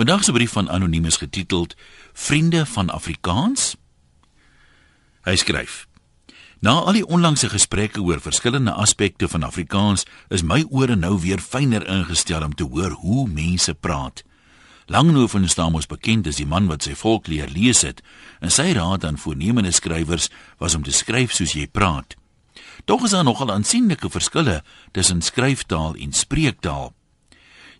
Vandag se brief van anoniem is getiteld Vriende van Afrikaans. Hy skryf: Na al die onlangse gesprekke oor verskillende aspekte van Afrikaans, is my ore nou weer fyner ingestel om te hoor hoe mense praat. Langhoven staan mos bekend as die man wat sy volk leer lees het, en sy raad aan voornemende skrywers was om te skryf soos jy praat. Tog is daar nogal aansienlike verskille tussen skryftaal en spreektaal.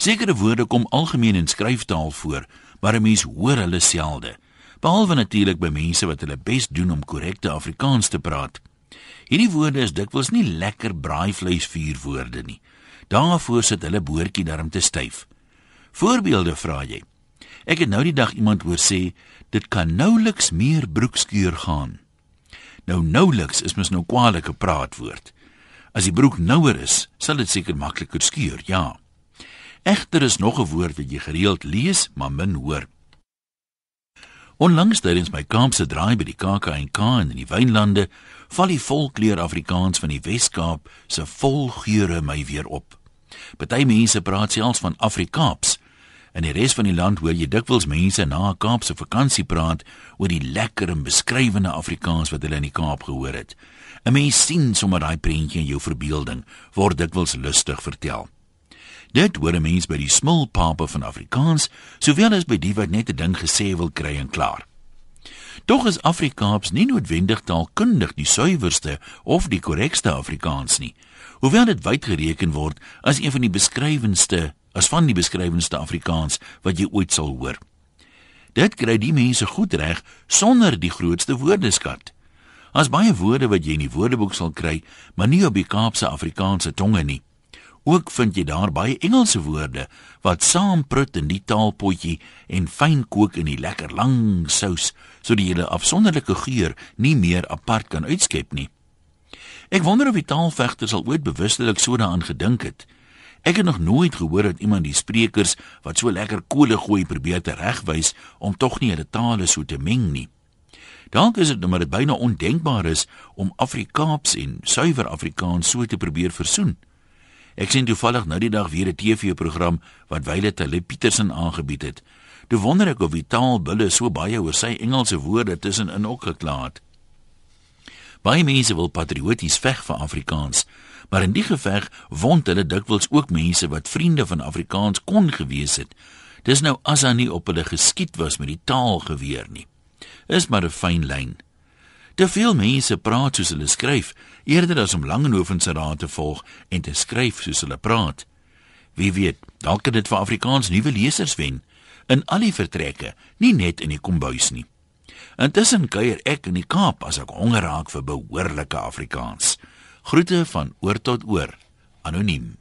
Sekere woorde kom algemeen in skryftaal voor, maar 'n mens hoor hulle selde, behalwe natuurlik by mense wat hulle bes doen om korrekte Afrikaans te praat. Hierdie woorde is dikwels nie lekker braaivleisvuurwoorde nie. Daarvoor sit hulle boortjie darm te styf. Voorbeelde vra jy. Ek het nou die dag iemand hoor sê dit kan nouliks meer broekskeur gaan. Nou nouliks is mos nou kwalike praatwoord. As die broek nouer is, sal dit seker makliker skeur, ja. Egter is nog 'n woord wat jy gereeld lees, maar min hoor. Onlangs tydens my Kaapse draai by die KAK&K in die Wynlande, val die volkleur Afrikaans van die Wes-Kaap se volgeure my weer op. Party mense praat selfs van Afrikaaps. In die res van die land hoor jy dikwels mense na 'n Kaapse vakansie praat oor die lekker en beskrywende Afrikaans wat hulle in die Kaap gehoor het. 'n Mens sien sommer daai prentjie in jou verbeelding word dikwels lustig vertel. Dit hoor 'n mens by die smulpape van Afrikaans, sowel as by die wat net 'n ding gesê wil kry en klaar. Tog is Afrikaans nie noodwendig taalkundig die suiwerste of die korrekste Afrikaans nie, hoewel dit wyd gereken word as een van die beskrywendste, as van die beskrywendste Afrikaans wat jy ooit sal hoor. Dit kry die mense goed reg sonder die grootste woordeskat. As baie woorde wat jy in die woordeboek sal kry, maar nie op die Kaapse Afrikaanse tonge nie. Ook vind jy daar baie Engelse woorde wat saam prut in die taalpotjie en fyn kook in die lekker lang sous sodat jy 'n afsonderlike geur nie meer apart kan uitskep nie. Ek wonder of die taalvegters al ooit bewustelik so daaraan gedink het. Ek het nog nooit gehoor dat iemand die sprekers wat so lekker kole gooi probeer te regwys om tog nie hulle tale so te meng nie. Dalk is dit maar dit byna ondenkbaar is om Afrikaans en suiwer Afrikaans so te probeer versoen. Ek sien toevallig nou die dag weer 'n TV-program wat Wyle Tele Petersen aangebied het. Toe wonder ek of die taalbulle so baie oor sy Engelse woorde tussenin ook geklaar het. Baie mense wil patrioties veg vir Afrikaans, maar in die geveg wond hulle dikwels ook mense wat vriende van Afrikaans kon gewees het. Dis nou as hy nie op hulle geskiet was met die taal geweer nie. Is maar 'n fyn lyn. Te veel mense praat soos hulle skryf, eerder as om Langehoven se raad te volg en te skryf soos hulle praat. Wie weet, dalk kan dit vir Afrikaans nuwe lesers wen in al die vertrekke, nie net in die kombuis nie. Intussen kuier ek in die Kaap as ek honger raak vir behoorlike Afrikaans. Groete van oor tot oor. Anoniem.